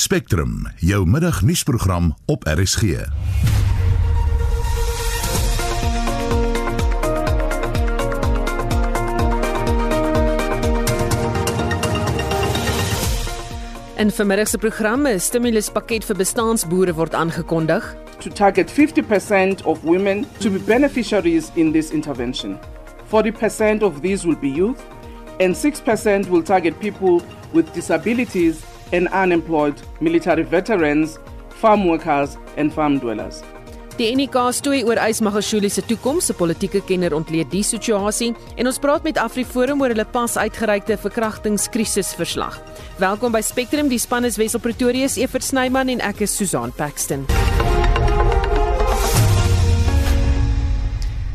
Spectrum, jou middagnuusprogram op RSG. In vermiddag se programme 'n stimuluspakket vir bestaansboere word aangekondig. to target 50% of women to be beneficiaries in this intervention. 40% of these will be youth, and 6% will target people with disabilities and unemployed military veterans, farm workers, and farm dwellers. Die NK stoei oor Ysmagashule se toekoms, 'n politieke kenner ontleed die situasie en ons praat met AfriForum oor hulle pas uitgereikte verkrachtingskrisisverslag. Welkom by Spectrum, die span is Wessel Pretorius, Evert Snyman en ek is Susan Paxton.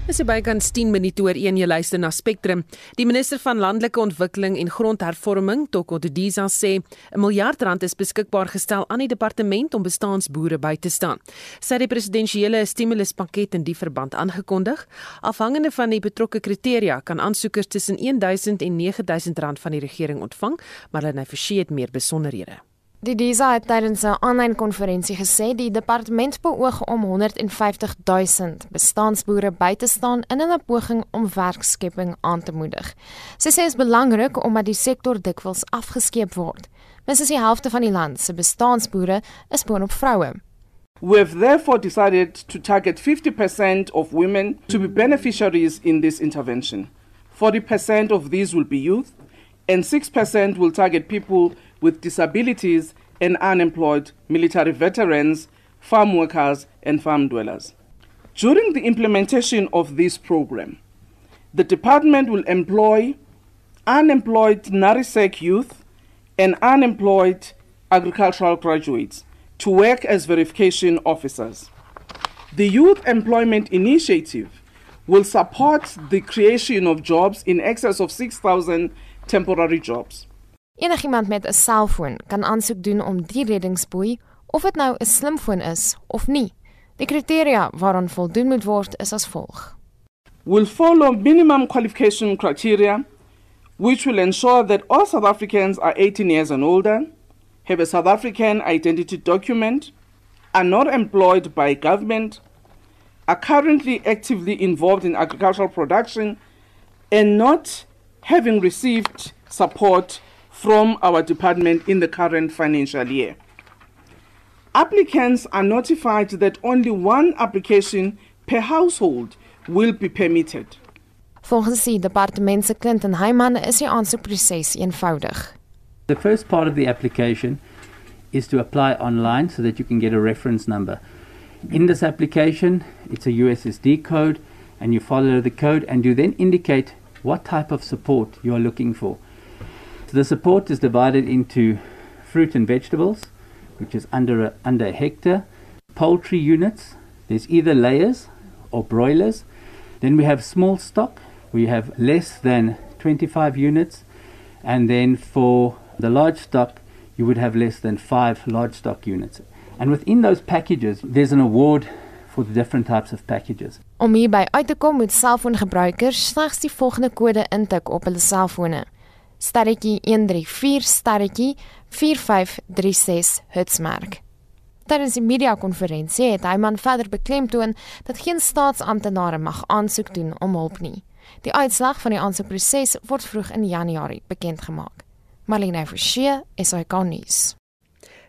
Dis by kans 10 minute oor 1 jy luister na Spectrum. Die minister van landelike ontwikkeling en grondhervorming, Toko Diza sê 'n miljard rand is beskikbaar gestel aan die departement om bestaansboere by te staan. Sy het die presidensiële stimuluspakket in die verband aangekondig. Afhangende van die betrokke kriteria kan aansoekers tussen 1000 en 9000 rand van die regering ontvang, maar hulle het verseker meer besonderhede. Die DISA het tydens 'n aanlyn konferensie gesê die departement beoog om 150 000 bestaansboere by te staan in 'n poging om werkskepping aan te moedig. Sy sê dit is belangrik omdat die sektor dikwels afgeskeep word. Minstens die helfte van die land se bestaansboere is boonop vroue. We have therefore decided to target 50% of women to be beneficiaries in this intervention. 40% of these will be youth, and 6% will target people with disabilities and unemployed military veterans, farm workers, and farm dwellers. During the implementation of this program, the department will employ unemployed NARISEC youth and unemployed agricultural graduates to work as verification officers. The Youth Employment Initiative will support the creation of jobs in excess of 6,000 temporary jobs. Enigiemand met 'n selfoon kan aansoek doen om die reddingsboei of dit nou 'n slimfoon is of nie. Die kriteria waaraan voldoen moet word is as volg. Will follow minimum qualification criteria which will ensure that all South Africans are 18 years and older, have a South African identity document, are not employed by government, are currently actively involved in agricultural production, and not having received support from our department in the current financial year. Applicants are notified that only one application per household will be permitted. Volgens die departement se Clinton Heyman is die aansoekproses eenvoudig. The first part of the application is to apply online so that you can get a reference number. In this application, it's a USSD code, and you follow the code, and you then indicate what type of support you are looking for. So the support is divided into fruit and vegetables, which is under a, under a hectare, poultry units, there's either layers or broilers. Then we have small stock, we have less than 25 units, and then for the large stock, you would have less than five large stock units. And within those packages, there's an award for the different types of packages. Om hierby uit te kom moet selfoongebruikers slegs die volgende kode intik op hulle selfone: sterretjie 134 sterretjie 4536 hitsmerk. Tydens die media-konferensie het Hyman verder beklemtoon dat geen staatsamptenare mag aansoek doen om hulp nie. Die uitslag van die aansoekproses word vroeg in Januarie bekend gemaak. Marlene Forsie, SAK nuus.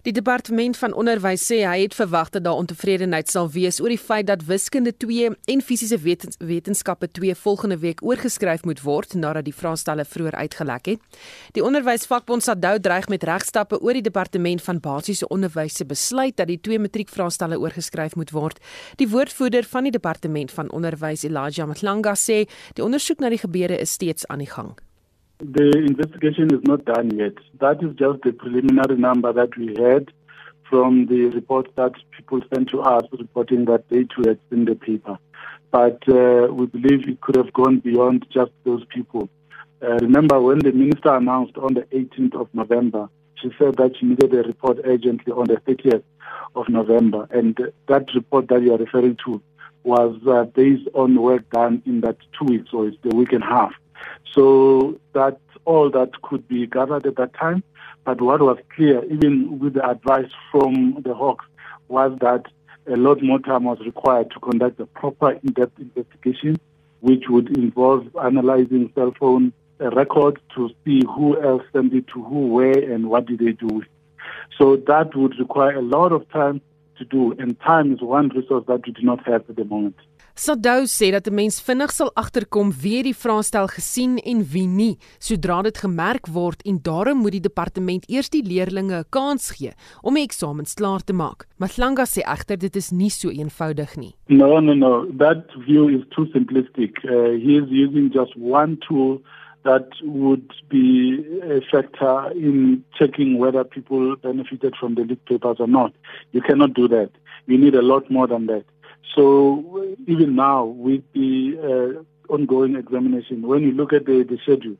Die departement van onderwys sê hy het verwag dat daar ontevredenheid sal wees oor die feit dat wiskunde 2 en fisiese wetens, wetenskappe 2 volgende week oorgeskryf moet word nadat die vraestelle vroeër uitgelek het. Die onderwysvakbond SADU dreig met regstappe oor die departement van basiese onderwys se besluit dat die twee matriekvraestelle oorgeskryf moet word. Die woordvoerder van die departement van onderwys Elijah Mhlanga sê die ondersoek na die gebeure is steeds aan die gang. The investigation is not done yet. That is just the preliminary number that we had from the report that people sent to us reporting that they too had seen the paper. But uh, we believe it could have gone beyond just those people. Uh, remember, when the minister announced on the 18th of November, she said that she needed a report urgently on the 30th of November. And that report that you are referring to was uh, based on work done in that two weeks or it's the week and a half. So that's all that could be gathered at that time. But what was clear, even with the advice from the Hawks, was that a lot more time was required to conduct a proper in-depth investigation, which would involve analyzing cell phone records to see who else sent it to who, where, and what did they do. So that would require a lot of time to do, and time is one resource that we do not have at the moment. Sadou sê dat 'n mens vinnig sal agterkom wie die vraestel gesien en wie nie, sodra dit gemerk word en daarom moet die departement eers die leerders 'n kans gee om die eksamens klaar te maak. Matlanga sê egter dit is nie so eenvoudig nie. No, no, no. That view is too simplistic. Uh, he is using just one tool that would be a factor in checking whether people benefited from the leak papers or not. You cannot do that. You need a lot more than that. So even now, with the uh, ongoing examination, when you look at the, the schedule,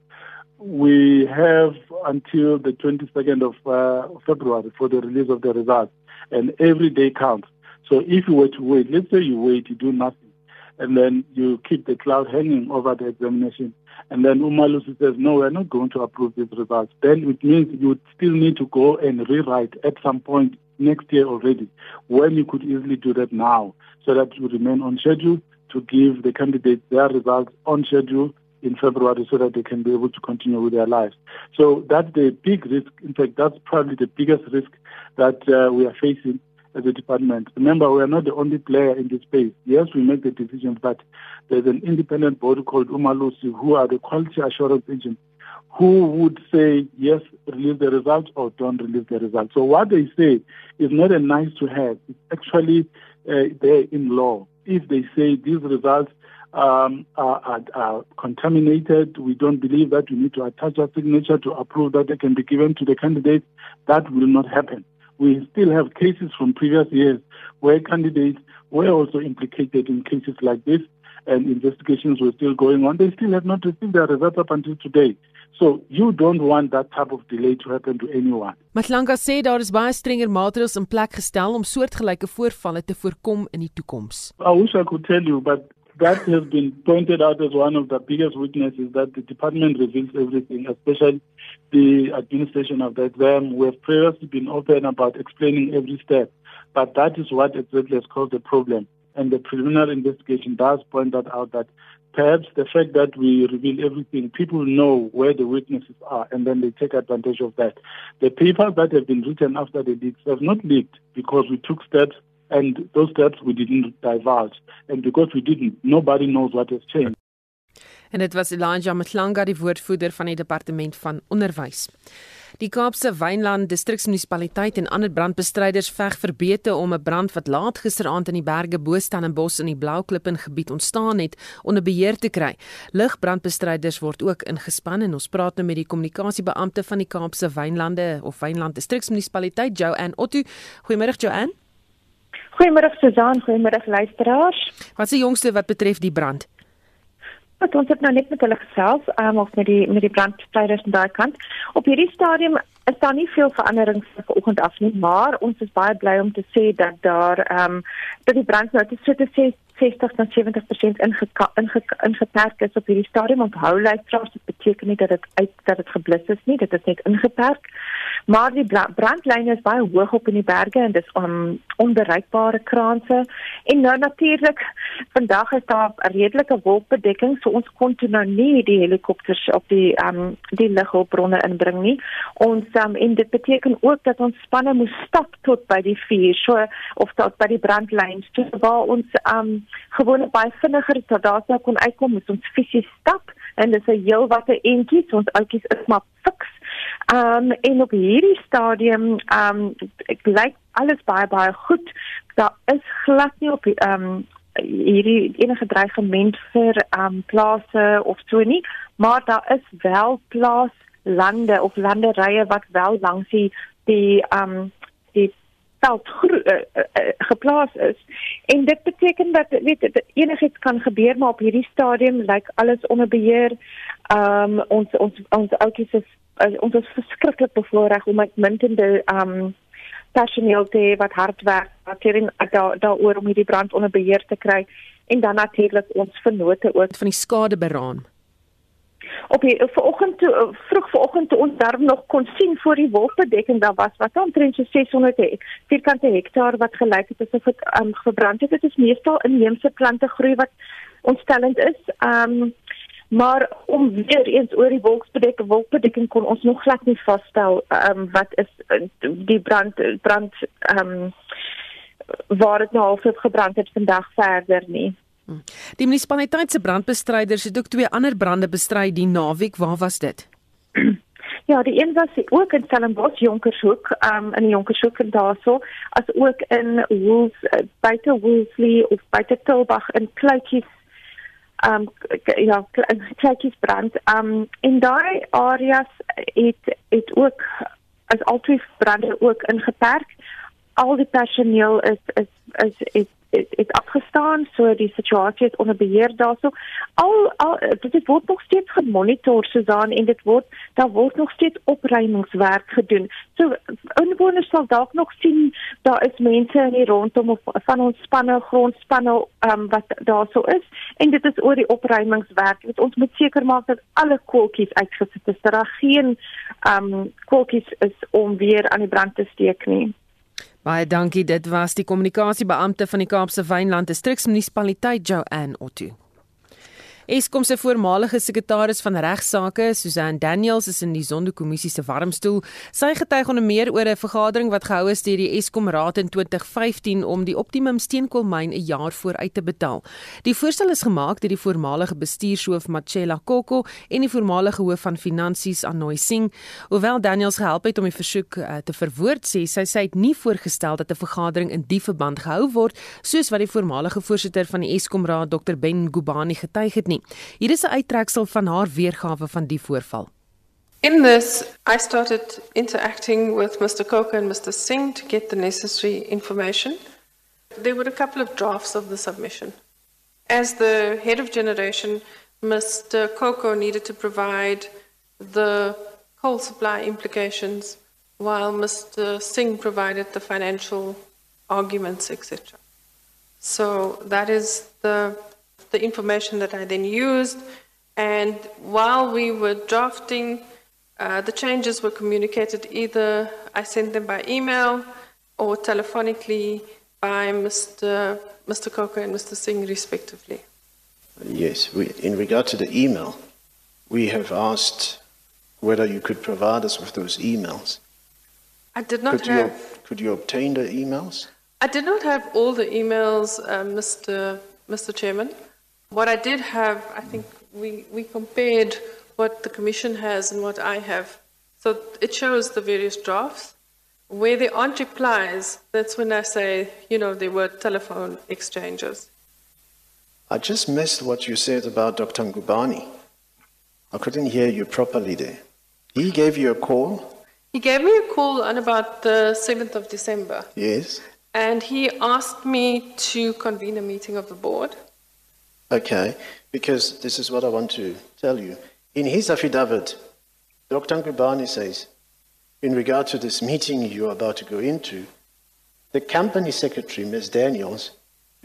we have until the 22nd of uh, February for the release of the results, and every day counts. So if you were to wait, let's say you wait, you do nothing, and then you keep the cloud hanging over the examination, and then Umalusi says, no, we're not going to approve these results, then it means you would still need to go and rewrite at some point next year already, when you could easily do that now so that you remain on schedule to give the candidates their results on schedule in February so that they can be able to continue with their lives. So that's the big risk. In fact, that's probably the biggest risk that uh, we are facing as a department. Remember, we are not the only player in this space. Yes, we make the decisions, but there's an independent body called Umalusi who are the quality assurance agents who would say, yes, release the results or don't release the results. So what they say is not a nice to have. It's actually uh, there in law. If they say these results um, are, are, are, contaminated, we don't believe that we need to attach a signature to approve that they can be given to the candidates, that will not happen. We still have cases from previous years where candidates were also implicated in cases like this and investigations were still going on. They still have not received their results up until today. So you don't want that type of delay to happen to anyone. Matlanga sê daar is baie strenger maatreëls in plek gestel om soortgelyke voorvalle te voorkom in die toekoms. I wish I could tell you but that has been pointed out as one of the biggest weaknesses that the department reveals everything, especially the administration of the exam. We have previously been open about explaining every step, but that is what exactly has caused the problem. And the preliminary investigation does point that out that perhaps the fact that we reveal everything, people know where the weaknesses are and then they take advantage of that. The papers that have been written after the leaks have not leaked because we took steps and those steps we didn't divulge. And because we didn't, nobody knows what has changed. En dit was Elijah Mhlanga, die woordvoerder van die departement van onderwys. Die Kaapse Wynland Distriksmunisipaliteit en ander brandbestryders veg vir beete om 'n brand wat laat gisteraand in die berge Boestanenbos in die Blouklippen gebied ontstaan het onder beheer te kry. Lugbrandbestryders word ook ingespan en ons praat nou met die kommunikasiebeampte van die Kaapse Wynlande of Wynland Distriksmunisipaliteit, Joanne Otto. Goeiemôre Joanne. Goeiemôre Susan, goeiemôre luisteraars. Wat is die jongste wat betref die brand? Wat ons het nou net met hulle gesels, um, of met die met die brandbestryders aan daai kant. Op hierdie stadium is daar nie veel veranderings vanoggend af nie, maar ons is baie bly om te sê dat daar ehm um, dat die brand nou tot so te sê 60 tot 70% ingeperk is op hierdie stadium. Onthou luisteraars, dit beteken nie dat dit uit dat dit geblus is nie, dit is net ingeperk. Maar die brandlyne is baie hoog op in die berge en dis um, onbereikbare kraanse. En nou natuurlik, vandag is daar 'n redelike wolkbedekking, so ons kon toe nou nie die helikopters op die um die lughulpbronne inbring nie. Ons um, en dit beteken ook dat ons spanne moes stap tot by die vuur, so of tot by die brandlyne, so waar ons um gewone baie vinniger tot daar sou kon uitkom met ons fisies stap en dis 'n heel wat 'n entjie ons oudjies is maar fiks. Um en op hierdie stadium um ek lyk alles baie baie goed. Daar is glad nie op um hierdie enige dreigement vir um plase of so nie, maar daar is wel plaaslande of landerye wat wel langs die die um die veld uh, uh, geplaas is en dit beteken dat weet enigiets kan gebeur maar op hierdie stadium lyk alles onder beheer. Ehm um, ons ons ons oudjies is uh, ons is verskriklik bevoorreg om uitmuntende ehm um, personeel te hê wat hard werk natuurlik daar daaroor om hierdie brand onder beheer te kry en dan natuurlik ons vennote ook van die skade beraam. Op die vanoggend vroeg vanoggend toe ons daar nog kon sien voor die wolkbedekking daar was wat omtrent so 600 he, vierkante hektaar wat gelyk het asof dit um, verbrand het. Dit is meestal inheemse plante groei wat ontstellend is. Um, maar om weer eens oor die wolkbedekking wolkbedekking kon ons nog glad nie vasstel um, wat is die brand brand um, waar dit nou al so gebrand het vandag verder nie Die munisipaliteit se brandbestryders het ook twee ander brande bestry die naweek. Waar was dit? Ja, die een was ook in Stellenbosch Jonkershoek, um in Jonkershoek en daarso, as ook in Woolf uh, buite Woolsley of buite Tilbag in Kluitjies. Um ja, Kluitjies brand. Um in daai areas het het ook as altyd brande ook ingeperk. Al die personeel is is is het het, het afgestaan so die situasie is onder beheer daarso. Al, al dit word nog steeds gemonitor Susan en dit word daar word nog steeds opruimingswerk gedoen. So inwoners sal dalk nog sien daar is mense in die rondom of van ons spanne grondspanne um, wat daarso is. En dit is oor die opruimingswerk. Wat ons moet seker maak dat alle koeltjies uitgesit is dat daar geen um, koeltjies is om weer aan die brand te steek nie Baie dankie. Dit was die kommunikasiebeampte van die Kaapse Wynland Distriksmunisipaliteit Joanne Otto. Eskom se voormalige sekretaris van regsaake, Susan Daniels, is in die Sonderkommissie se warmstoel. Sy getuig onder meer oor 'n vergadering wat gehou is deur die Eskom Raad in 2015 om die Optimum steenkoolmyn 'n jaar vooruit te betaal. Die voorstel is gemaak deur die voormalige bestuurshoof Machela Koko en die voormalige hoof van finansies Anoy Singh. Hoewel Daniels gehelp het om die versoek uh, te verwoord, sê sy sy het nie voorgestel dat 'n vergadering in die verband gehou word, soos wat die voormalige voorsitter van die Eskom Raad, Dr Ben Gubani, getuig het nie nie. Hier is 'n uittreksel van haar weergawe van die voorval. In this, I started interacting with Mr. Coker and Mr. Singh to get the necessary information. There were a couple of drafts of the submission. As the head of generation, Mr. Coco needed to provide the coal supply implications, while Mr. Singh provided the financial arguments, etc. So that is the the information that I then used. And while we were drafting, uh, the changes were communicated either I sent them by email or telephonically by Mr. Mr. Coker and Mr. Singh, respectively. Yes, we, in regard to the email, we have asked whether you could provide us with those emails. I did not could have. You, could you obtain the emails? I did not have all the emails, uh, Mr. Mr. Chairman. What I did have, I think we, we compared what the Commission has and what I have. So it shows the various drafts. Where there aren't replies, that's when I say, you know, there were telephone exchanges. I just missed what you said about Dr. Ngubani. I couldn't hear you properly there. He gave you a call? He gave me a call on about the 7th of December. Yes. And he asked me to convene a meeting of the board. Okay, because this is what I want to tell you. In his affidavit, Dr. Ngubani says, in regard to this meeting you're about to go into, the company secretary, Ms. Daniels,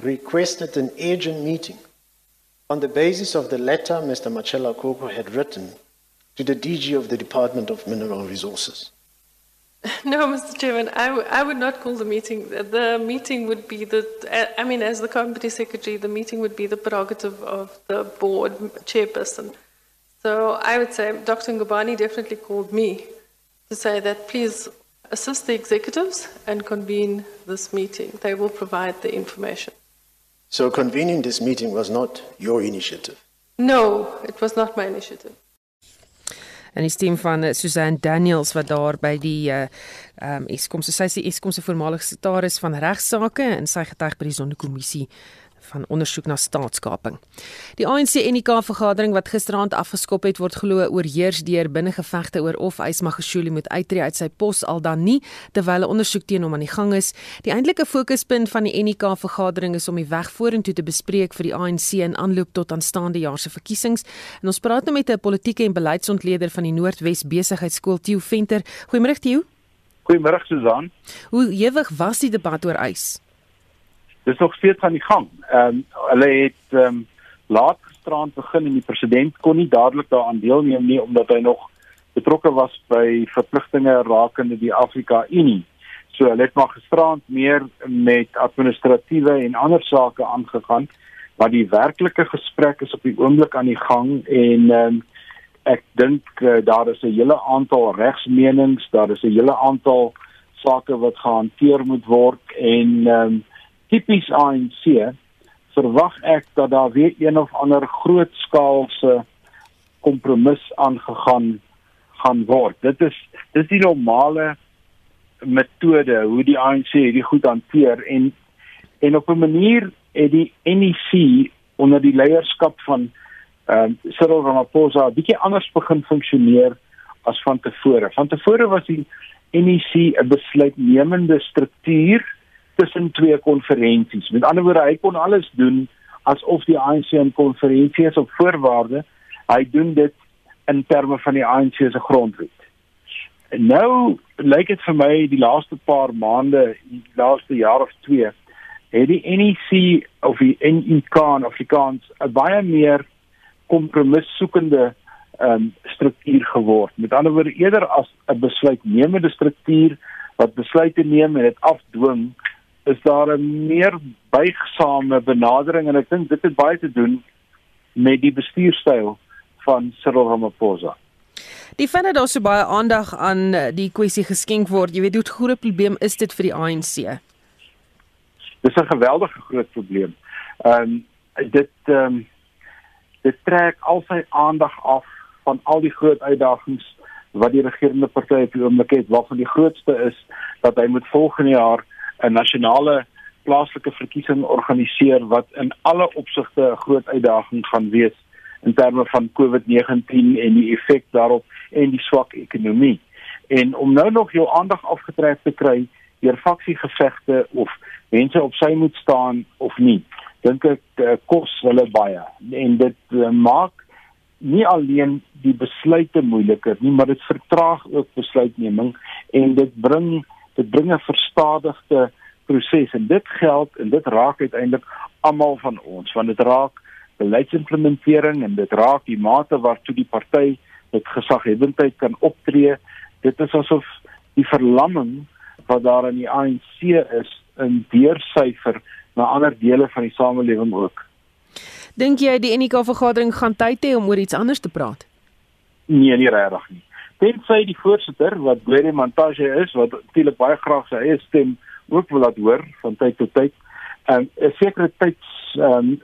requested an urgent meeting on the basis of the letter Mr. Marcella Coco had written to the DG of the Department of Mineral Resources. No, Mr. Chairman, I, w- I would not call the meeting. The meeting would be the, I mean, as the company secretary, the meeting would be the prerogative of the board chairperson. So I would say Dr. Ngubani definitely called me to say that please assist the executives and convene this meeting. They will provide the information. So convening this meeting was not your initiative? No, it was not my initiative. En die stem van eh, Susan Daniels wat daar by die uh um Eskom so sy is die Eskom se voormalige sekretaris van regsaake en sy getuig by die sondekommissie van ondersoek na staatskaping. Die ANC NK vergadering wat gisteraand afgeskop het word glo oorheers deur binnengevegte oor of Ysmagashule moet uittreë uit sy pos al dan nie terwyl 'n ondersoek teen hom aan die gang is. Die eintlike fokuspunt van die NK vergadering is om die weg vorentoe te bespreek vir die ANC in aanloop tot aanstaande jaar se verkiesings. En ons praat nou met 'n politieke en beleidsontleder van die Noordwes Besigheidskool Tieu Venter. Goeiemôre Tieu. Goeiemôre Susan. Hoe ewig was die debat oor ys? Dis nog steeds aan die gang. Ehm um, hulle het ehm um, laat gisterand begin en die president kon nie dadelik daaraan deelneem nie omdat hy nog betrokke was by verpligtinge rakende die Afrika Unie. So hulle het maar gisterand meer met administratiewe en ander sake aangegaan, maar die werklike gesprek is op die oomblik aan die gang en um, ek dink uh, daar is 'n hele aantal regsmenings, daar is 'n hele aantal sake wat gehanteer moet word en um, tipies ANC verwag ek dat daar weer een of ander grootskaalse kompromis aangegaan gaan word. Dit is dis die normale metode hoe die ANC hierdie goed hanteer en en op 'n manier het die NEC onder die leierskap van ehm uh, Cyril Ramaphosa bietjie anders begin funksioneer as van tevore. Van tevore was die NEC 'n besluitnemende struktuur tussen twee konferensies. Met ander woorde, hy kon alles doen asof die ANC 'n konferensie is op voorwaarde. Hy doen dit in terme van die ANC se grondwet. En nou lyk dit vir my die laaste paar maande, die laaste jaar of twee, het die NEC of die NEK in Afrikaans 'n baie meer kompromisssoekende ehm um, struktuur geword. Met ander woorde, eerder as 'n besluitnemende struktuur wat besluite neem en dit afdwing, is daar 'n meer buigsame benadering en ek dink dit het baie te doen met die bestuurstyl van Cyril Ramaphosa. Die feit dat daar so baie aandag aan die kwessie geskenk word, jy weet hoe groot probleem is dit vir die ANC? Dis 'n geweldige groot probleem. Ehm um, dit ehm um, dit trek al sy aandag af van al die groot uitdagings wat die regerende party op die oomblik het, waarvan die grootste is dat hy moet volgende jaar 'n nasionale plaaslike verkiesing organiseer wat in alle opsigte 'n groot uitdaging gaan wees in terme van COVID-19 en die effek daarop en die swak ekonomie. En om nou nog jou aandag afgetrek te kry deur faksiegevegte of mense op sy moet staan of nie, dink ek uh, kos hulle baie. En dit uh, maak nie alleen die besluite moeiliker nie, maar dit vertraag ook besluitneming en dit bring dit bring 'n verstadigde proses en dit geld en dit raak uiteindelik almal van ons want dit raak beleidsimplementering en dit raak die mate waartoe die party met gesaghebendheid kan optree. Dit is asof die verlamming wat daar in die ANC is in deursyfer na ander dele van die samelewing ook. Dink jy die NK vergadering gaan tyd hê om oor iets anders te praat? Nee, nie regtig nie. Tensy die voorsitter wat Gary Montage is wat natuurlik baie graag sy eie stem ook wil laat hoor van tyd tot tyd, en 'n sekere tyds ehm um,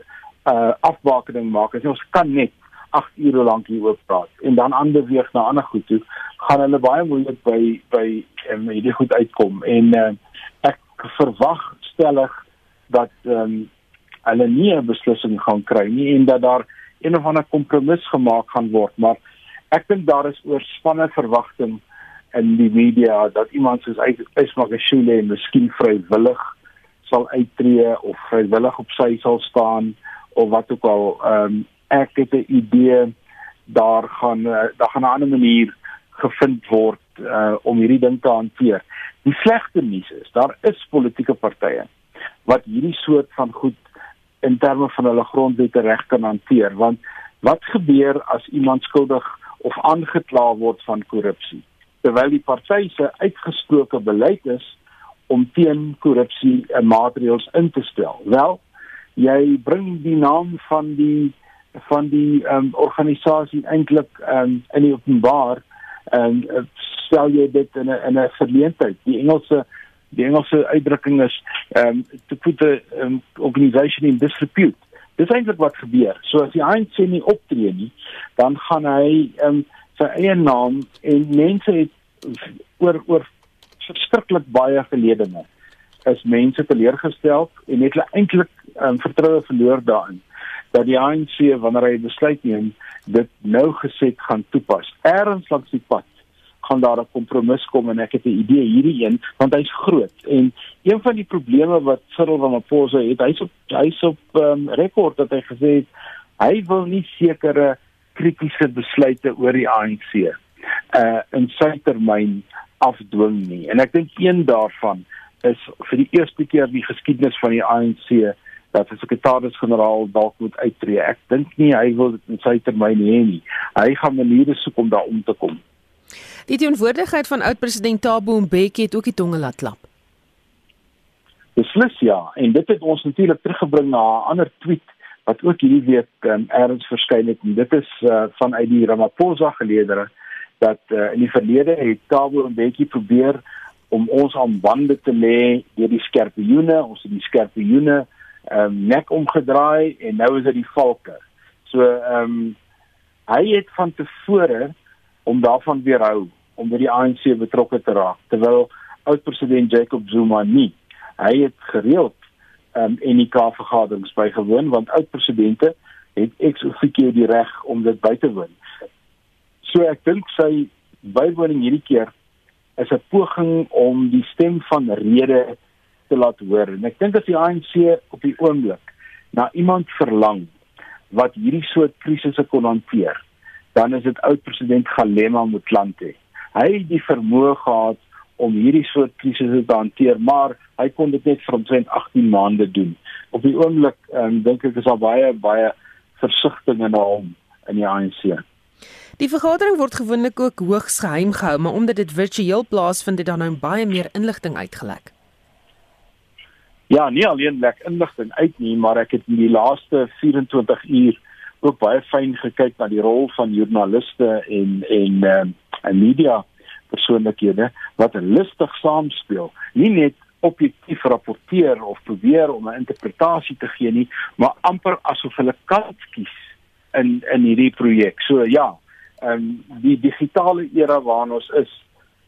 uh afbakening maak. As ons kan net 8 ure lank hieroor praat en dan ander weeg na ander goed toe, gaan hulle baie moeilik by by um, hierdie goed uitkom en uh, ek verwag stellig dat ehm um, hulle nie 'n beslissing gaan kry nie en dat daar een of ander kompromis gemaak gaan word, maar ek dink daar is oorspanne verwagting in die media dat iemand soos Ismagashule miskien vrywillig sal uittreë of vrywillig op sy sal staan of wat ook al ehm um, ek het 'n idee daar gaan uh, daar gaan 'n ander manier gevind word uh, om hierdie ding te hanteer. Die slegte nuus is daar is politieke partye wat hierdie soort van goed in terme van hulle grondwette reg kan hanteer want wat gebeur as iemand skuldig of aangekla word van korrupsie terwyl die party se uitgesproke beleid is om teen korrupsie maatreëls in te stel. Wel jy bring die naam van die van die um, organisasie eintlik um, in die openbaar en uh, stel jy dit in 'n in 'n verleentheid. Die Engelse die Engelse uitdrukking is um, to put the um, organization in disrepute. Dis eintlik wat gebeur. So as die ANC nie optree nie dan gaan hy um, sy eie naam en mense het oor oor verskriklik baie geledinge is mense teleurgestel en het hulle eintlik um, vertroue verloor daarin dat die ANC wanneer hy besluit neem dit nou geset gaan toepas. Eerens langs die pad gaan daar 'n kompromis kom en ek het 'n idee hierdie een want hy's groot en een van die probleme wat Cyril Ramaphosa het hy's op hy's op um, rekord dat hy gesê het hy wil nie sekere kritiese besluite oor die ANC uh in sy termyn afdwing nie en ek dink een daarvan is vir die eerste keer in die geskiedenis van die ANC dat die sekretaris-generaal dalk moet uittreë. Ek dink nie hy wil dit in sy termyn hê nie. Hy gaan maniere soek om daar om te kom. Die teenwoordigheid van oud-president Thabo Mbeki het ook die tonge laat klap. Beslis ja, en dit het ons natuurlik teruggebring na 'n ander tweet wat ook hierdie week um, ergens verskyn het. En dit is uh, vanuit die Ramaphosa geleedere dat uh, in die verlede het Thabo Mbeki probeer om ons aan bande te lê deur die skerpioene, ons het die skerpioene ehm um, nek omgedraai en nou is dit die valke. So ehm um, hy het van tevore om daarvan weerhou om by die ANC betrokke te raak terwyl oud-president Jacob Zuma nie. Hy het gereeld ehm um, NK vergaderings bygewoon want oud-presidente het ex officio die reg om dit by te woon. So ek dink sy bywoning hierdie keer is 'n poging om die stem van rede te laat hoor. En ek dink as die ANC op die oomblik na iemand verlang wat hierdie soort krisisse kon hanteer, dan is dit oud president Galema Motlanthe. Hy het die vermoë gehad om hierdie soort krisisse te hanteer, maar hy kon dit net vir omtrent 18 maande doen. Op die oomblik um, dink ek is daar baie baie versigtiging in hom in die ANC. Die vergadering word gewoonlik ook hoogs geheim gehou, maar omdat dit virtueel plaasvind, het dan nou baie meer inligting uitgelek. Ja, nie alleen lek inligting uit nie, maar ek het in die laaste 24 uur ook baie fyn gekyk na die rol van joernaliste en en ehm uh, media persoonlikhede wat lustig saamspeel. Nie net objektief rapporteer of probeer om 'n interpretasie te gee nie, maar amper asof hulle kant kies in in hierdie projek. So ja, ehm um, die digitale era waarin ons is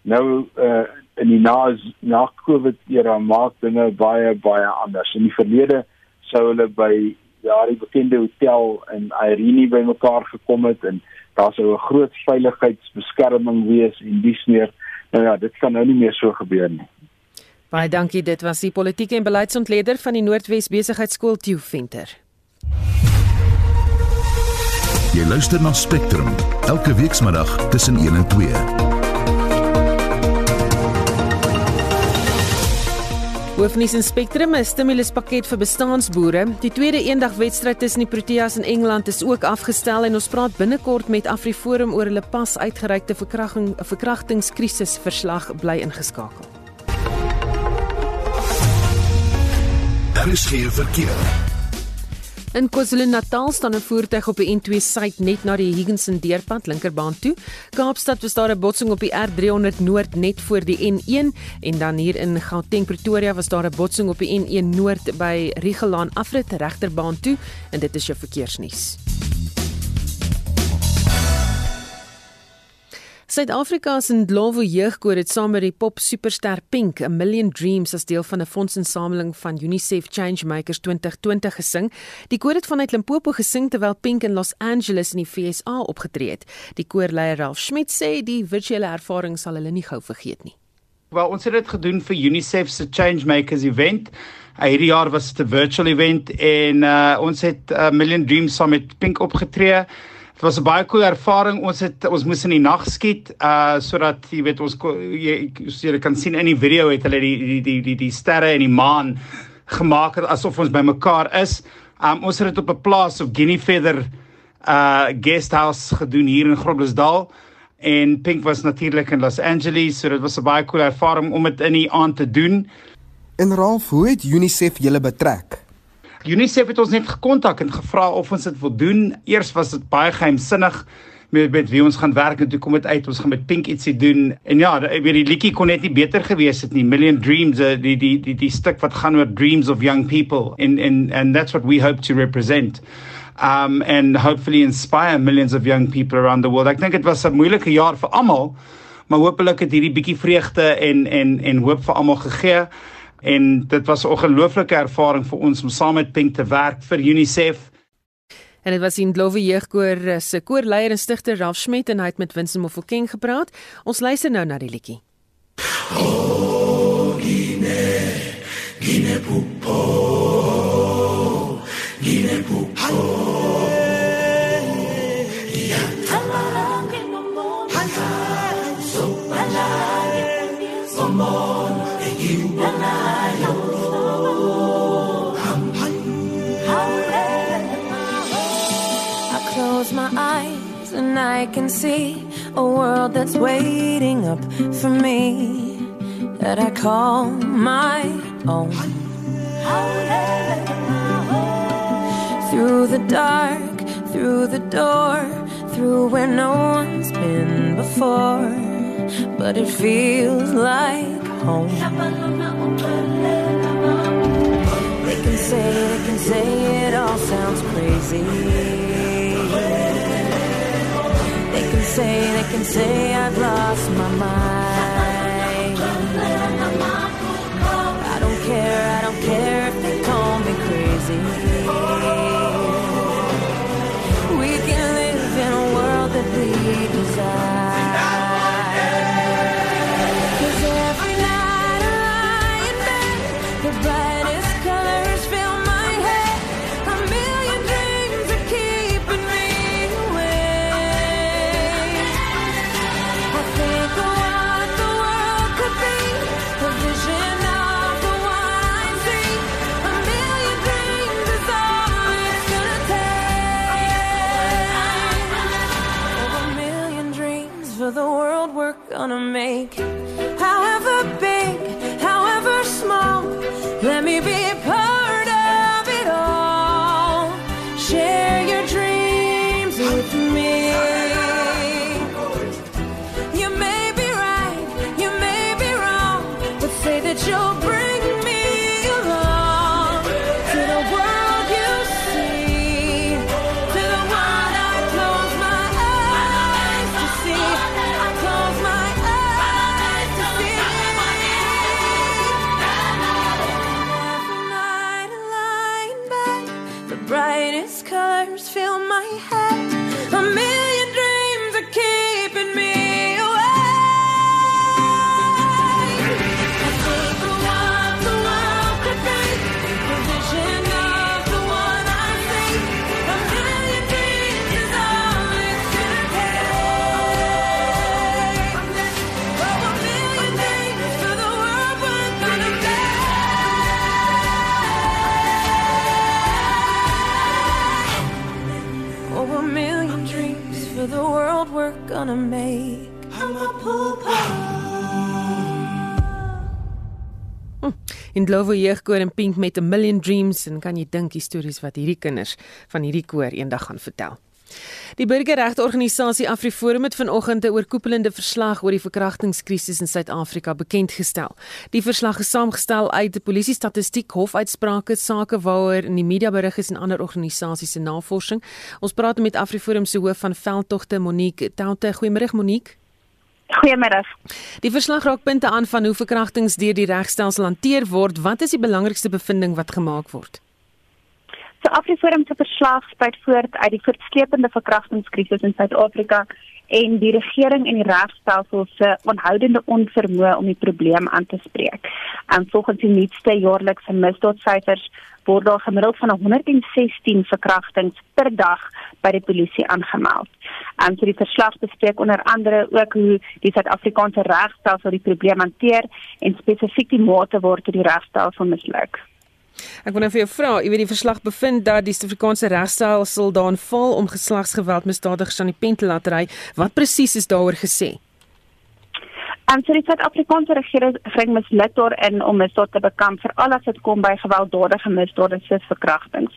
nou uh in die na na Covid era maak dinge baie baie anders. In die verlede sou hulle by ja, die bekende hotel in Irene bymekaar gekom het en daar sou 'n groot veiligheidsbeskerming wees en dis meer nou ja, dit kan nou nie meer so gebeur nie. Baie dankie, dit was die politieke en beleidsontleder van die Noordwes Besigheidsskool Tieu Venter. Jy luister na Spectrum elke weekmiddag tussen 1 en 2. Hoofnuus in Spectrum is stimuluspakket vir bestaansboere. Die tweede eendagwedstryd tussen die Proteas en Engeland is ook afgestel en ons praat binnekort met AfriForum oor hulle pas uitgereikte verkrachting verkrachtingskrisis verslag bly ingeskakel. Daar is geen verkeer. In KwaZulu-Natal staan 'n voertuig op die N2 suid net na die Higginson deurpad linkerbaan toe. Kaapstad was daar 'n botsing op die R300 noord net voor die N1 en dan hier in Gauteng Pretoria was daar 'n botsing op die N1 noord by Rigelaan afrit regterbaan toe en dit is jou verkeersnuus. Suid-Afrika se Ndlovu jeugkoor het saam met die pop superster Pink 'n Million Dreams as deel van 'n fondsinsameling van UNICEF Changemakers 2020 gesing. Die koor het vanuit Limpopo gesing terwyl Pink in Los Angeles in die VSA opgetree het. Die koorleier Ralph Schmidt sê die virtuele ervaring sal hulle nie gou vergeet nie. Wel, ons het dit gedoen vir UNICEF se Changemakers event. Uh, hierdie jaar was dit 'n virtual event en uh, ons het 'n uh, Million Dreams saam met Pink opgetree. Dit was 'n baie cool ervaring. Ons het ons moes in die nag skiet uh sodat jy weet ons jy, jy kan sien in die video het hulle die die die die, die sterre en die maan gemaak asof ons bymekaar is. Um ons het dit op 'n plaas op Guinea Feather uh guest house gedoen hier in Groblersdal en Pink was natuurlik in Los Angeles, so dit was 'n baie cool ervaring om dit in die aand te doen. En Ralph, hoe het UNICEF julle betrek? UNICEF het ons net gekontak en gevra of ons dit wil doen. Eers was dit baie geheimsinnig met met wie ons gaan werk en toe kom dit uit ons gaan met Pink ietsie doen. En ja, ek weet die liedjie kon net nie beter gewees het nie. Million Dreams, uh, die die die die stuk wat gaan oor dreams of young people in in and that's what we hope to represent. Um and hopefully inspire millions of young people around the world. Ek dink dit was 'n moeilike jaar vir almal, maar hopelik het hierdie bietjie vreugde en en en hoop vir almal gegee en dit was 'n ongelooflike ervaring vir ons om saam met Pink te werk vir UNICEF. En dit was in Glowe Jeugkoor eh, se koorleier en stigter Ralf Schmidt en hy het met Winston Mofokeng gepraat. Ons luister nou na die liedjie. Oh, gine, gine pupo, gine pupo. I can see a world that's waiting up for me that I call my own. Through the dark, through the door, through where no one's been before, but it feels like home. They can say, they can say it all sounds crazy. Say, they can say I've lost my mind. I don't care, I don't care if they call me crazy. We can live in a world that we desire. Gonna make. However En Glovo jeugkoor en Pink met 'n million dreams en kan jy dink die stories wat hierdie kinders van hierdie koor eendag gaan vertel. Die burgerregteorganisasie AfriForum het vanoggend 'n oorkoepelende verslag oor die verkrachtingskrisis in Suid-Afrika bekend gestel. Die verslag is saamgestel uit die polisie statistiek, hofuitsprake, sake waaroor in die media berig is en ander organisasies se navorsing. Ons praat met AfriForum se hoof van veldtogte Monique Taute. Goeiemôre Monique. Goeiemiddag. Die verslag raak punte aan van hoe verkrachtings deur die regstelsel hanteer word. Wat is die belangrikste bevinding wat gemaak word? So Afriforum se verslag spruit voort uit die voortsleepende verkrachtingskrisis in Suid-Afrika en die regering en die regstelsel se onhoudende onvermoë om die probleem aan te spreek. En volgens die nuutste jaarlikse misdaadsyfers word daar gemiddeld van 116 verkrachtings per dag by die polisie aangemeld. En so die verslag bespreek onder andere ook hoe die Suid-Afrikaanse regstelsel die probleem hanteer en spesifiek die mate waartoe die regstelsel misluk. Ek wil nou vir jou vra, jy weet die verslag bevind dat die Suid-Afrikaanse regstelsel daarin val om geslagsgeweld misdadigers aan die pen te laat ry. Wat presies is daaroor gesê? En so die Suid-Afrikaanse regering misluk daarin om misdaad te bekamp veral as dit kom by gewelddadige misdade soos verkrachtings.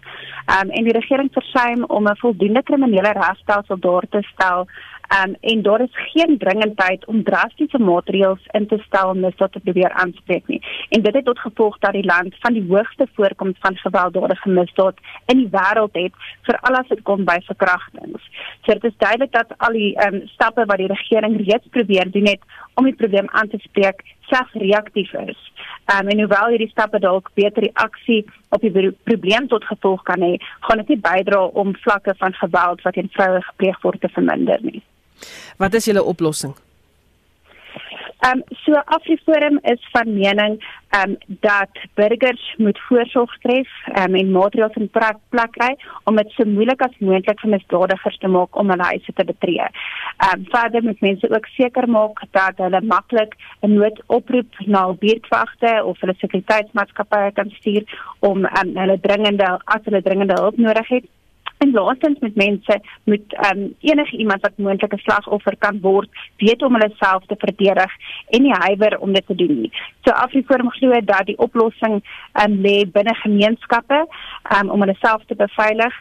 Um, en die regering versuim om 'n voldoende kriminele regstelsel daar te stel Um, en daar is geen dringendheid om drastiese maatreëls in te stel om misdaad te probeer aanspreek nie. En dit het tot gevolg dat die land van die hoogste voorkoms van gewelddadige misdaad in die wêreld het, veral as dit kom by verkrachtings. So dit is duidelik dat al die um, stappe wat die regering reeds probeer doen het om die probleem aan te spreek, slegs reaktief is. Um, en hoewel hierdie stappe dalk beter reaksie op die probleem tot gevolg kan hê, gaan dit nie bydra om vlakke van geweld wat teen vroue gepleeg word te verminder nie. Wat is julle oplossing? Ehm um, so Afriforum is van mening ehm um, dat burgers moet voorsorg tref um, en maatreëls in plek kry om dit so moeilik as moontlik vir misdadigers te maak om hulle huise te betree. Ehm um, verder moet mense ook seker maak dat hulle maklik 'n noodoproep na buurtwagte of hulle sekuriteitsmaatskappye kan stuur om um, hulle dringende as hulle dringende hulp nodig het En laastens met mense moet um, enige iemand wat moontlik 'n slagoffer kan word, weet om hulle self te verdedig en nie huiwer om dit te doen nie. So Afriforum glo dat die oplossing um, lê binne gemeenskappe um, om hulle self te beveilig,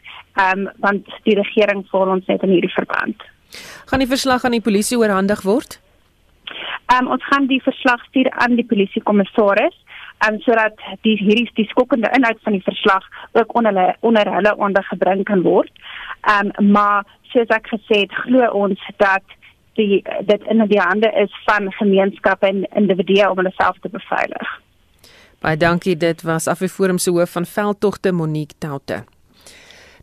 um, want die regering volg ons net in hierdie verband. Gaan die verslag aan die polisie oorhandig word? Um, ons gaan die verslag stuur aan die polisiekommissaris um, sodat die hierdie die skokkende inhoud van die verslag ook onder hulle onder hulle aandag gebring kan word. Um, maar soos ek gesê het, glo ons dat die dit in die hande is van gemeenskappe en individue om hulle self te beveilig. Baie dankie, dit was Afriforum se hoof van veldtogte Monique Taute.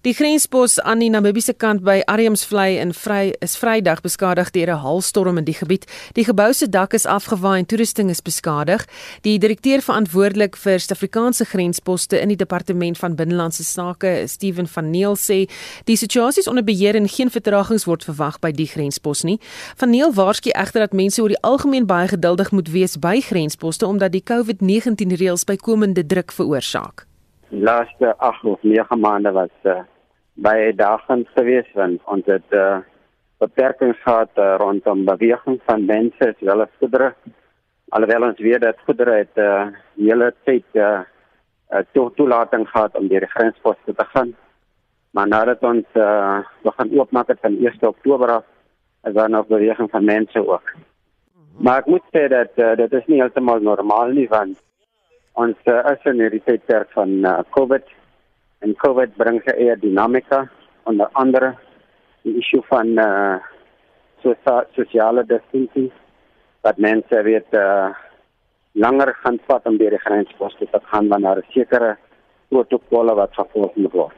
Die grenspos aan die Namibiese kant by Ariamsvlei in Vry is Vrydag beskadig deur 'n haalstorm in die gebied. Die gebou se dak is afgewaai en toerusting is beskadig. Die direkteur verantwoordelik vir Suid-Afrikaanse grensposte in die Departement van Binnelandse Sake, Steven van Neel sê, die situasie is onder beheer en geen vertragings word verwag by die grenspos nie. Van Neel waarsku egter dat mense oor die algemeen baie geduldig moet wees by grensposte omdat die COVID-19 reëls bykomende druk veroorsaak. Laaste 8 of 9 maande was uh, baie dagend geweest want ons het uh, beperkings gehad uh, rondom beweging van mense sowel as goedere. Alhoewel ons weet dat goedere het uh, hele tyd uh, uh, to toelating gehad om deur die grensposte te gaan. Maar nadat ons uh, begin oopmaak het van 1 Oktober af, is daar nog beweging van mense ook. Maar ek moet sê dat uh, dit is nie heeltemal normaal nie want ons uh, is in hierdie tydperk van uh, COVID en COVID bring sy eie dinamika onder andere die issue van uh, sosia sosiale distancing dat mense weet uh, langer gaan vat om deur die grensposte te gaan wanneer daar sekere protokolle wat gevolg moet word.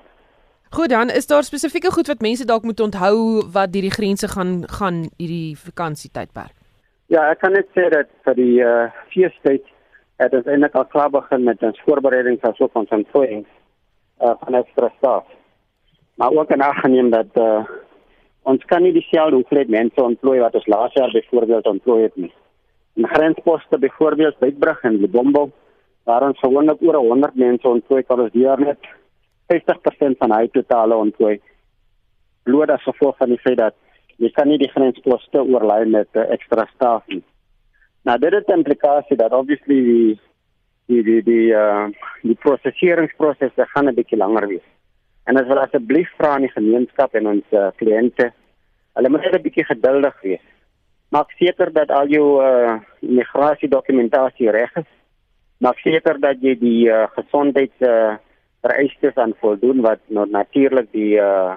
Goed dan, is daar spesifieke goed wat mense dalk moet onthou wat deur die grense gaan gaan hierdie vakansietydperk? Ja, ek kan net sê dat vir die uh, feestyd het ons eintlik al klaar begin met ons voorbereidings asook ons ontplooiing uh, van ekstra staf. Maar ook en aangeneem dat uh, ons kan nie dieselfde hoeveelheid mense ontplooi wat ons laas jaar byvoorbeeld ontplooi het nie. In grensposte byvoorbeeld Beitbrug en Lebombo waar ons gewoonlik oor 100 mense ontplooi kan ons hier net 50% van hy totale ontplooi. Bloot as gevolg van die feit dat jy kan nie die grensposte oorlei met uh, ekstra staf nie. Nou dit het implikasie dat obviously die die die die uh die proseseringsproses gaan 'n bietjie langer wees. En as wil asseblief vra aan die gemeenskap en ons uh, kliënte, hulle moet net 'n bietjie geduldig wees. Maak seker dat al jou uh immigrasiedokumentasie reg is. Maak seker dat jy die uh, gesondheids uh vereistes aan voldoen wat nou natuurlik die uh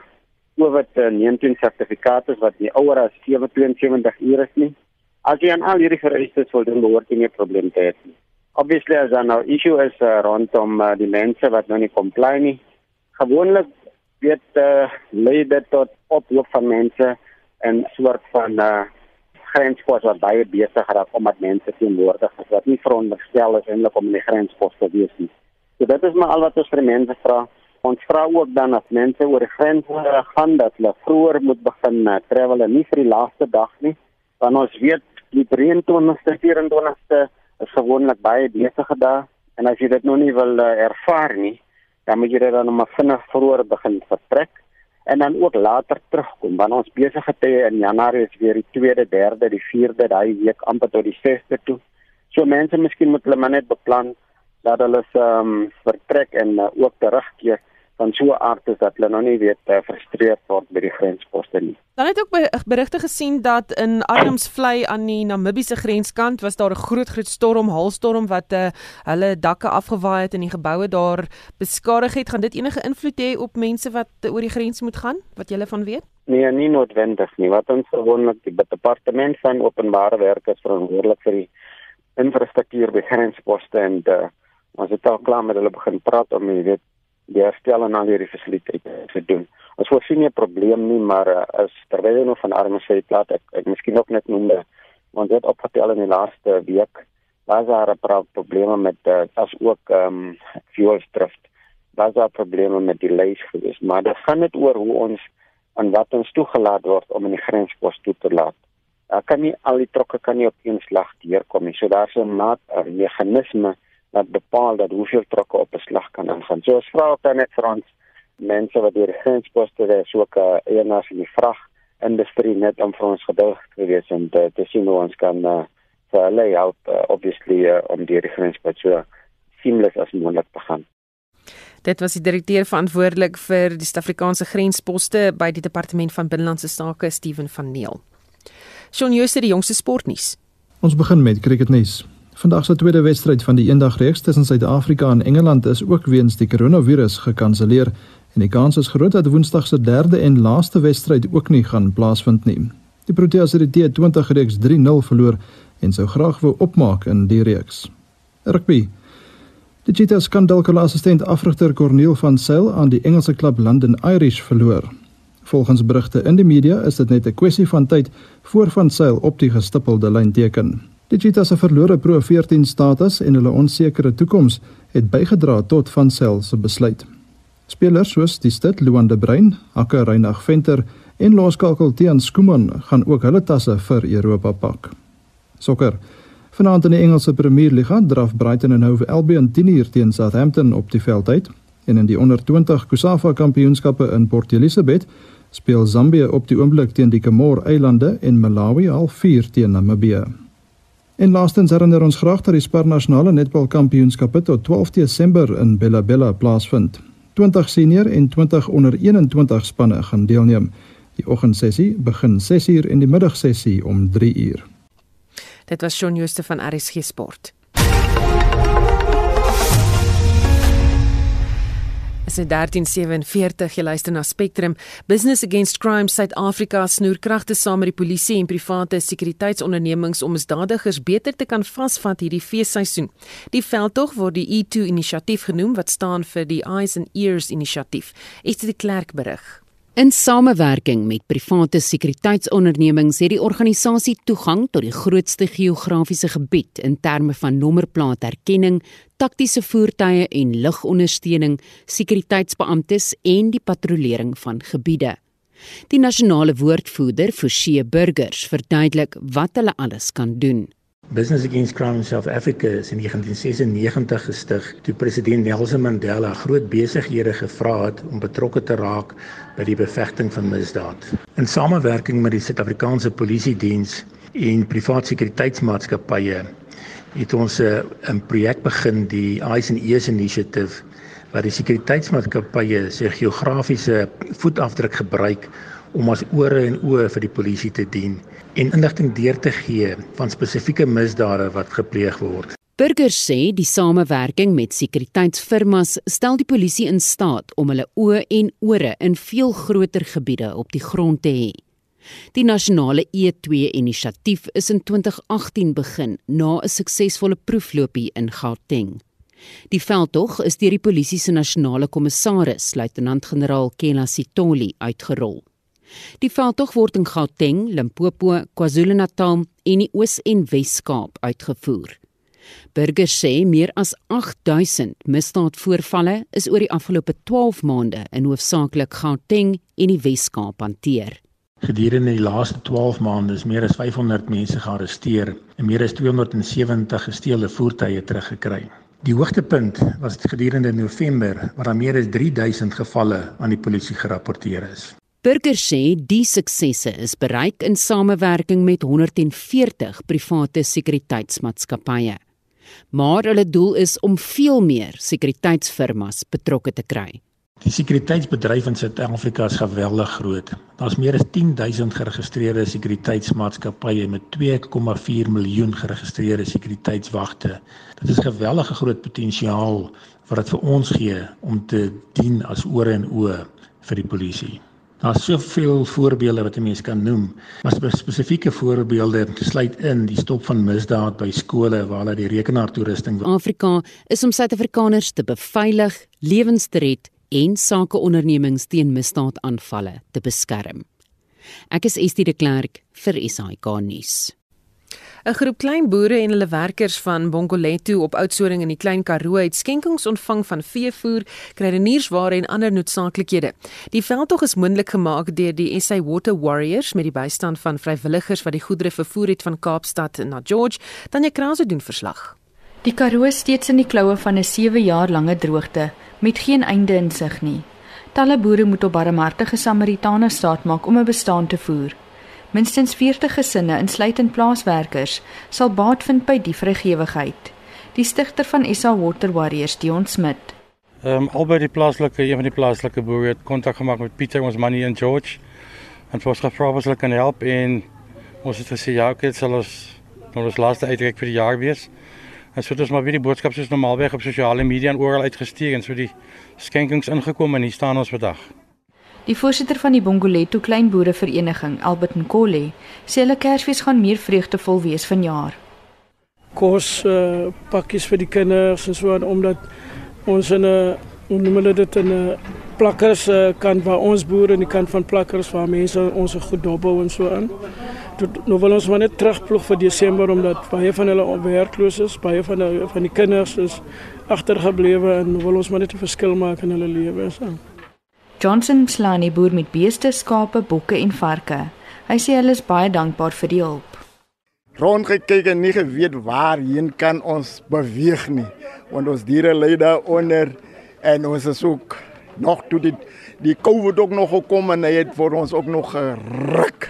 COVID-19 sertifikaat is wat nie ouer as 772 ure is nie. As jy aan al hierdie vereistes voldoen, behoort jy nie 'n probleem te hê nie. Obviously as daar nou issue is uh, rondom uh, die mense wat nou nie comply nie. Gewoonlik weet uh, lei dit tot oploop van mense en soort van uh, grenspos wat baie besig raak omdat mense teenwoordig is wat nie veronderstel is eintlik om in die grenspos te wees nie. So dit is maar al wat ons vir mense vra. Ons vra ook dan as mense oor die grens gaan dat hulle vroeër moet begin uh, travel en nie vir die laaste dag nie. Want ons weet die 23ste, 24ste is gewoonlik baie besige dae en as jy dit nog nie wil uh, ervaar nie, dan moet jy dit dan maar vinnig vroeër begin vertrek en dan ook later terugkom want ons besige tye in Januarie is weer die 2de, 3de, die 4de, daai week amper tot die 6de toe. So mense miskien moet hulle maar net beplan dat hulle ehm um, vertrek en uh, ook terugkeer van so 'n aard is dat hulle nog nie weet uh, frustreerd word by die grensposte nie. Dan het ook berigte gesien dat in Armsvlei aan die Namibiese grenskant was daar 'n groot groot storm, haalstorm wat uh, hulle dakke afgewaai het en die geboue daar beskadig het. Gaan dit enige invloed hê op mense wat uh, oor die grens moet gaan? Wat jy van weet? Nee, nie noodwendig nie. Wat ons gewoonlik die departement van openbare werke is verantwoordelik vir die infrastruktuur by grensposte en uh, ons het al klaar met hulle begin praat om jy weet die herstel en al hierdie fasiliteite te doen. Ons voorsien nie 'n probleem nie, maar uh, as terwyl nog van arme sê plaas ek ek miskien ook net noem dat ons het opgetel in die laaste week was daar 'n pro probleme met uh, as ook ehm um, fuel drift. Was daar probleme met delays gewees, maar dit gaan net oor hoe ons aan wat ons toegelaat word om in die grenspos toe te laat. Ek kan nie al die trokke kan nie op een slag deurkom nie. So daar's 'n maat 'n meganisme wat bepaal dat hoeveel trokke op 'n slag kan ingaan. So ons vra ook dan net vir ons mense wat deur die grensposte is ook uh, eienaars in die vrag industrie net om vir ons geduldig te wees en te, te sien hoe ons kan uh, vir hulle help uh, obviously uh, om deur die grensposte so seamless as moontlik te gaan. Dit was die direkteur verantwoordelik vir die Suid-Afrikaanse grensposte by die Departement van Binnelandse Sake, Steven van Neel. Shaun Jooste die jongste sportnuus. Ons begin met cricketnuus. Vandag se tweede wedstryd van die eendagreeks tussen Suid-Afrika en Engeland is ook weens die koronavirus gekanselleer en die kans is groot dat Woensdag se derde en laaste wedstryd ook nie gaan plaasvind nie. Die Proteas het die T20 reeks 3-0 verloor en sou graag wou opmaak in die reeks. Rugby. Die Cheetahs kan dalk hulle assistent afrigter Corneel van Sail aan die Engelse klub London Irish verloor. Volgens berigte in die media is dit net 'n kwessie van tyd voor van Sail op die gestippelde lyn teken. Die Cheetahs se verlore Pro 14 status en hulle onsekere toekoms het bygedra tot van Sail se besluit. Spelers soos die Stad Luan de Bruin, Akke Reinag Venter en Loskakel Tian Skuman gaan ook hulle tasse vir Europa pak. Sokker. Vanaand in die Engelse Premier Liga draf Brighton en Hove Albion 10uur teen Southampton op die veld uit en in die onder 20 Kusafa Kampioenskappe in Port Elizabeth speel Zambië op die oomblik teen die Comore Eilande en Malawi al 4 teen Namibië. En laastens herinner ons graag dat die Spar Nasionale Netbal Kampioenskappe tot 12 Desember in Bella Bella plaasvind. 20 senior en 20 onder 21 spanne gaan deelneem. Die oggendsessie begin 6uur en die middagsessie om 3uur. Dit was Shaun Jooste van RSG Sport. Is dit 1347 jy luister na Spectrum Business Against Crime Suid-Afrika snoer kragte saam met die polisie en private sekuriteitsondernemings om misdadigers beter te kan vasvat hierdie feesseisoen. Die veldtog word die E2 inisiatief genoem wat staan vir die Eyes and Ears inisiatief. Is dit die Klerk berig? In samewerking met private sekuriteitsondernemings het die organisasie toegang tot die grootste geografiese gebied in terme van nommerplaatherkenning, taktiese voertuie en lugondersteuning, sekuriteitsbeamptes en die patrollering van gebiede. Die nasionale woordvoerder, Forsie Burgers, verduidelik wat hulle alles kan doen. Business Against Crime in South Africa is in 1996 gestig toe president Nelson Mandela groot besighede gevra het om betrokke te raak by die bevegting van misdaad. In samewerking met die Suid-Afrikaanse Polisie Diens en privaat sekuriteitsmaatskappye het ons 'n projek begin, die Eyes and Ears Initiative, waar die sekuriteitsmaatskappye se geografiese voetafdruk gebruik om as ore en oë vir die polisie te dien en inligting deur te gee van spesifieke misdade wat gepleeg word. Burgers sê die samewerking met sekuriteitsfirmas stel die polisie in staat om hulle oë en ore in veel groter gebiede op die grond te hê. Die nasionale E2 inisiatief is in 2018 begin na 'n suksesvolle proefloopie in Gauteng. Die veldtog is deur die polisie se nasionale kommissaris, luitenant-generaal Kela Sitoli, uitgerol. Die veldtog word in Gauteng, Limpopo, KwaZulu-Natal en die Oos- en Wes-Kaap uitgevoer. Burgers sê meer as 8000 misdaadvoorvalle is oor die afgelope 12 maande in hoofsaaklik Gauteng en die Wes-Kaap hanteer. Gedurende die laaste 12 maande is meer as 500 mense gearresteer en meer as 270 gesteelde voertuie teruggekry. Die hoogtepunt was gedurende November waar daar meer as 3000 gevalle aan die polisie gerapporteer is. Burgers sê die suksesse is bereik in samewerking met 140 private sekuriteitsmaatskappye. Maar hulle doel is om veel meer sekuriteitsfirmas betrokke te kry. Die sekuriteitsbedryf in Suid-Afrika is geweldig groot. Daar's meer as 10000 geregistreerde sekuriteitsmaatskappye met 2,4 miljoen geregistreerde sekuriteitswagte. Dit is gewellige groot potensiaal wat dit vir ons gee om te dien as ore en oë vir die polisie. Daar's soveel voorbeelde wat 'n mens kan noem, maar spe- spesifieke voorbeelde sluit in die stop van misdaad by skole waar hulle die rekenaartoerusting Afrika is om Suid-Afrikaners te beveilig, lewens te red en sakeondernemings teen misdaadaanvalle te beskerm. Ek is Estie de Klerk vir SAK nuus. 'n Groep klein boere en hulle werkers van Bongoleto op Oudtshoorn in die Klein Karoo het skenkings ontvang van veevoer, kruideniersware en ander noodsaaklikhede. Die veldtog is moontlik gemaak deur die SA Water Warriors met die bystand van vrywilligers wat die goedere vervoer het van Kaapstad na George. Tanya Krause doen verslag. Die Karoo steeds in die kloue van 'n 7 jaar lange droogte met geen einde in sig nie. Talle boere moet op barmhartige Samaritane staat maak om 'n bestaan te voer. Minstens 40 gesinne, insluitend plaaswerkers, sal baat vind by die vrygewigheid. Die stigter van SA Water Warriors, Dion Smit, Ehm um, albei die plaaslike een van die plaaslike boere het kontak gemaak met Pieter ons man hier in George en ons gevra of hulle kan help en ons het gesê ja, okay, dit sal ons nou ons laaste uitreik vir die jaar wees. En so het ons maar weer die boodskap soos normaalweg op sosiale media en oral uitgestuur en so die skenkings ingekom en hier staan ons vandag. Die voorsitter van die Bongoleto Kleinboerevereniging, Albert Nkole, sê hulle Kersfees gaan meer vreugdevol wees vanjaar. kos uh, pakkies vir die kinders en so aan omdat ons in 'n hoe noem hulle dit in 'n plakkers uh, kant waar ons boere in die kant van plakkers waar mense ons goed dophou en so aan. Tot nou wil ons maar net terugploeg vir Desember omdat baie van hulle werkloos is, baie van die, van die kinders is agtergeblewe en nou wil ons maar net 'n verskil maak in hulle lewens. So. Johnson Mslani boer met beeste, skape, bokke en varke. Hy sê hulle is baie dankbaar vir die hulp. rondgekyk en nie geweet waarheen kan ons beweeg nie want ons diere lê daaronder en ons is ook nog toe die die COVID ook nog gekom en hy het vir ons ook nog geruk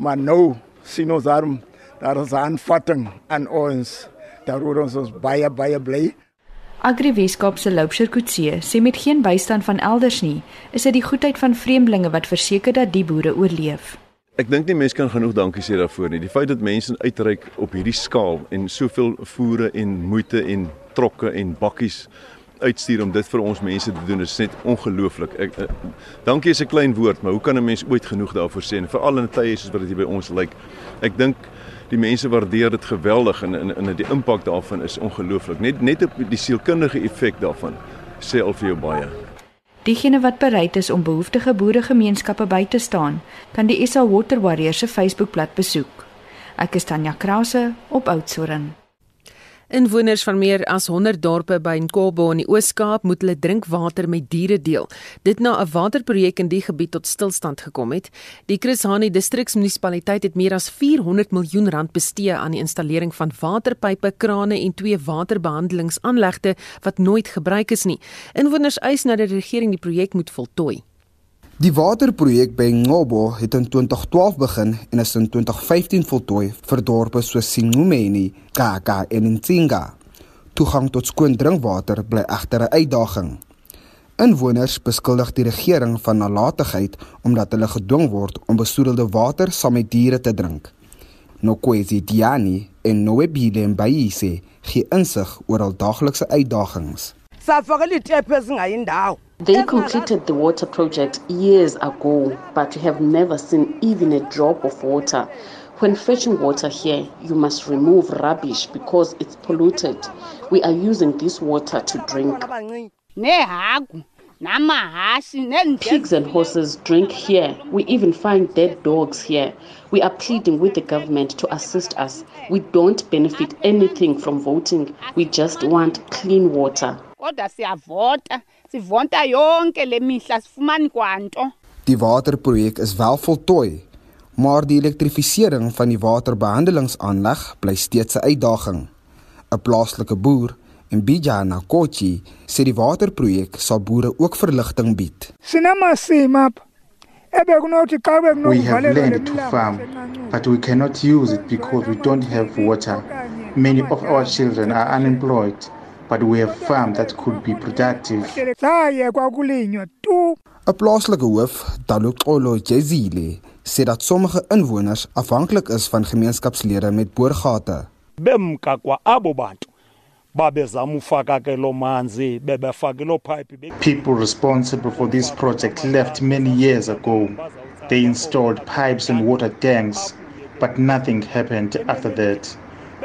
maar nou sien ons daarom daar is aanvatting aan ons daaroor ons ons baie baie bly Agri Weskaap se Loupsher Kutse sê met geen bystand van elders nie, is dit die goedheid van vreemdelinge wat verseker dat die boere oorleef. Ek dink nie mense kan genoeg dankie sê daarvoor nie. Die feit dat mense uitreik op hierdie skaal en soveel voere en moeite en trokke en bakkies uitstuur om dit vir ons mense te doen is net ongelooflik. Ek uh, dankie is 'n klein woord, maar hoe kan 'n mens ooit genoeg daarvoor sê en veral in tye soos wat dit hier by ons lyk. Ek dink die mense waardeer dit geweldig en en, en die impak daarvan is ongelooflik. Net net op die sielkundige effek daarvan sê al vir jou baie. Diegene wat bereid is om behoeftige boeregemeenskappe by te staan, kan die SA Water Warriors se Facebookblad besoek. Ek is Tanya Krause op Oudtshoorn. Inwoners van meer as 100 dorpe by Nkobo in die Oos-Kaap moet hulle drinkwater met diere deel. Dit na 'n waterprojek in die gebied tot stilstand gekom het. Die Chris Hani distriksmunisipaliteit het meer as 400 miljoen rand bestee aan die installering van waterpype, krane en twee waterbehandelingsaanlegte wat nooit gebruik is nie. Inwoners eis nou dat die regering die projek moet voltooi. Die waterprojek by Ngobo het in 2012 begin en is in 2015 voltooi vir dorpe soos Singumeni, Kaka en Ntsinga. Toegang tot skoon drinkwater bly egter 'n uitdaging. Inwoners beskuldig die regering van nalatigheid omdat hulle gedwing word om besoedelde water saam met diere te drink. Nokwezi Diani en Noebile Mbayise gee insig oor al daaglikse uitdagings. safakela itepu ezingayindawo They completed the water project years ago, but we have never seen even a drop of water. When fetching water here, you must remove rubbish because it's polluted. We are using this water to drink. Pigs and horses drink here. We even find dead dogs here. We are pleading with the government to assist us. We don't benefit anything from voting. We just want clean water. Sivota yonke le mihla sifumani kwanto Die waterprojek is wel voltooi, maar die elektrifisering van die waterbehandelingsaanleg bly steeds 'n uitdaging. 'n Plaaslike boer, Mbijana Kochi, sê die waterprojek sal boere ook verligting bied. ebekunothi xa We have land to farm, but we cannot use it because we don't have water. Many of our children are unemployed, but we have farm that could be productive. zayekwa kulinywa tu 'n Plaaslike hoof, Daluxolo Jezile, sê dat sommige inwoners afhanklik is van gemeenskapslede met boorgate. bemka kwa abo bantu babezama ufaka ke lo manzi bebefake lo pipe People responsible for this project left many years ago. They installed pipes and water tanks, but nothing happened after that.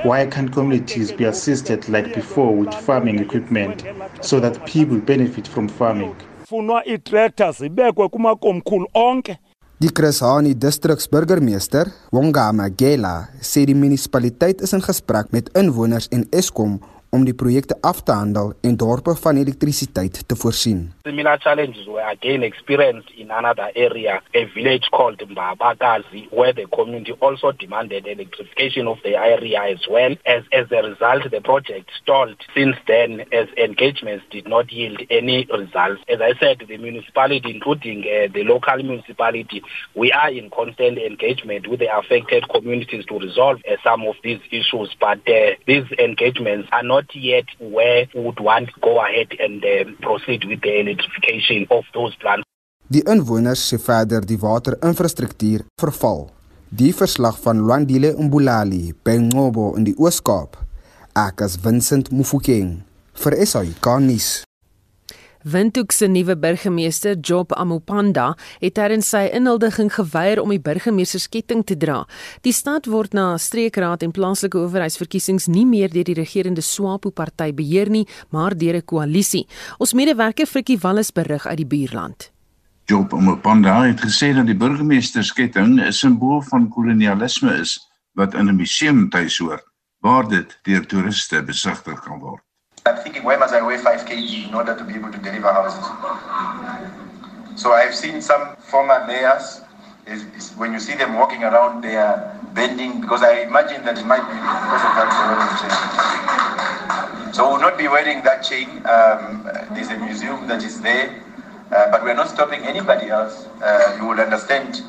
Why can't communities be assisted like before with farming equipment so that people benefit from farming? funwa iitractor zibekwe kumakomkhulu onke Die Chris Hani distriksburgemeester, Wongama Gela, sê die munisipaliteit is in gesprek met inwoners en Eskom om die projekte af te handel en dorpe van elektrisiteit te voorsien. Similar challenges were again experienced in another area, a village called Mbabakazi, where the community also demanded electrification of the area as well. As, as a result, the project stalled. Since then, as engagements did not yield any results. As I said, the municipality, including uh, the local municipality, we are in constant engagement with the affected communities to resolve uh, some of these issues, but uh, these engagements are not yet where we would want to go ahead and uh, proceed with the electrification of those plants. Die inwoners sê verder die waterinfrastruktuur verval. Die verslag van Lwandile Mbulali by Ngobo in die Oos-Kaap. Ek as Vincent Mufokeng vir SAK nuus. Windhoek se nuwe burgemeester, Job Amopanda, het tydens sy inhuldiging geweier om die burgemeestersketting te dra. Die stad word na streekraad en plaaslike owerheidsverkiesings nie meer deur die regerende SWAPO party beheer nie, maar deur 'n koalisie. Ons medewerker Frikkie Wallis berig uit die buurland. Job Mopanda het gesê dat die burgemeestersketting 'n simbool van kolonialisme is wat in 'n museum tuishoort waar dit deur toeriste besigtig kan word. I'm thinking, why must I weigh 5 kg in order to be able to deliver houses? So I've seen some former mayors, is, is when you see them walking around, they are bending because I imagine that it might be because of that chain. So we'll not be wearing that chain. Um, there's a museum that is there, uh, but we're not stopping anybody else. Uh, you will understand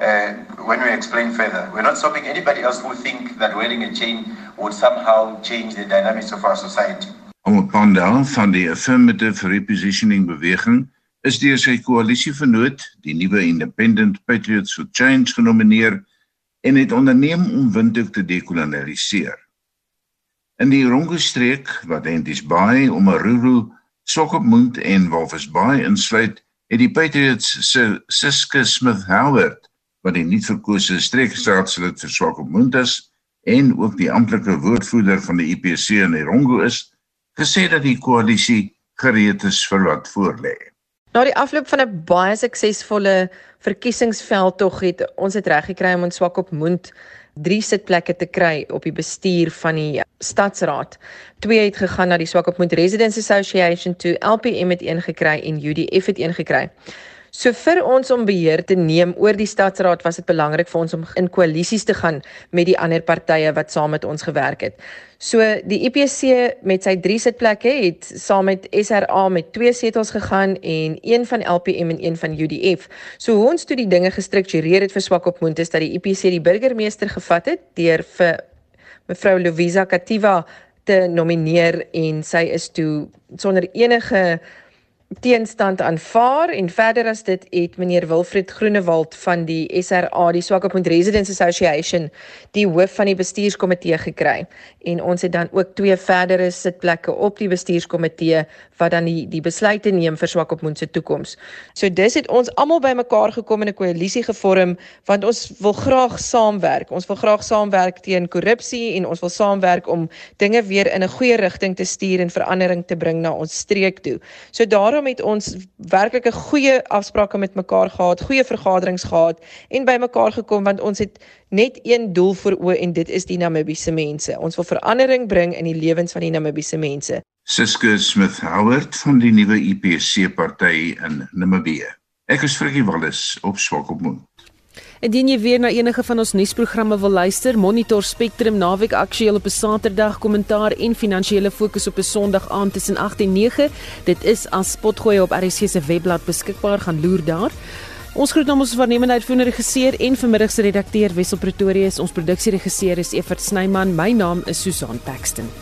uh, when we explain further. We're not stopping anybody else who think that wearing a chain would somehow change the dynamics of our society. Omopanda van die Affirmative Repositioning beweging is deur sy koalisievernoot, die nuwe Independent Patriots for Change genomineer en het onderneem om Windhoek te dekolonialiseer. In die Rongo-streek wat Enties Bay, Omaruru, Sokopmund en Walvis Bay insluit, het die Patriots se Siske Smith Howard, wat die nuutverkose streekstaatslid vir Swakopmund is en ook die amptelike woordvoerder van die IPC in Rongo is, gesê dat die koalisie gereed is vir wat voorlê. Na die afloop van 'n baie suksesvolle verkiesingsveldtog het ons dit reg gekry om ons swak op Moond drie sitplekke te kry op die bestuur van die stadsraad. Twee het gegaan na die Swak op Moond Residents Association toe, LPM het een gekry en UDF het een gekry. So vir ons om beheer te neem oor die stadsraad was dit belangrik vir ons om in koalisies te gaan met die ander partye wat saam met ons gewerk het. So die IPC met sy 3 sitplekke het saam met SRA met 2 setels gegaan en een van LPM en een van UDF. So ons toe die dinge gestruktureer het vir Swakopmund is dat die IPC die burgemeester gevat het deur vir mevrou Louisa Kativa te nomineer en sy is toe sonder enige teenstand aanvaar en verder as dit het meneer Wilfred Groenewald van die SRA die Swakopmund Residents Association die hoof van die bestuurskomitee gekry en ons het dan ook twee verdere sitplekke op die bestuurskomitee wat dan die die besluite neem vir Swakopmund se toekoms. So dis het ons almal bymekaar gekom in 'n koalisie gevorm want ons wil graag saamwerk. Ons wil graag saamwerk teen korrupsie en ons wil saamwerk om dinge weer in 'n goeie rigting te stuur en verandering te bring na ons streek toe. So daarom het ons werklik 'n goeie afsprake met mekaar gehad, goeie vergaderings gehad en bymekaar gekom want ons het net een doel voor oë en dit is die Namibiese mense. Ons wil verandering bring in die lewens van die Namibiese mense. Siske Smith Howard van die nuwe IPC party in Namibië. Ek is Frikkie Wallis op Swakopmund. Indien jy weer na enige van ons nuusprogramme wil luister, Monitor Spectrum naweek aktueel op 'n Saterdag, kommentaar en finansiële fokus op 'n Sondag aand tussen 8 en 9. Dit is as spotgooi op RC se webblad beskikbaar, gaan loer daar. Ons groet namens ons waarnemende uitvoerende regisseur en vanmiddag se redakteur Wessel Pretorius. Ons produksieregisseur is Evert Snyman. My naam is Susan Paxton.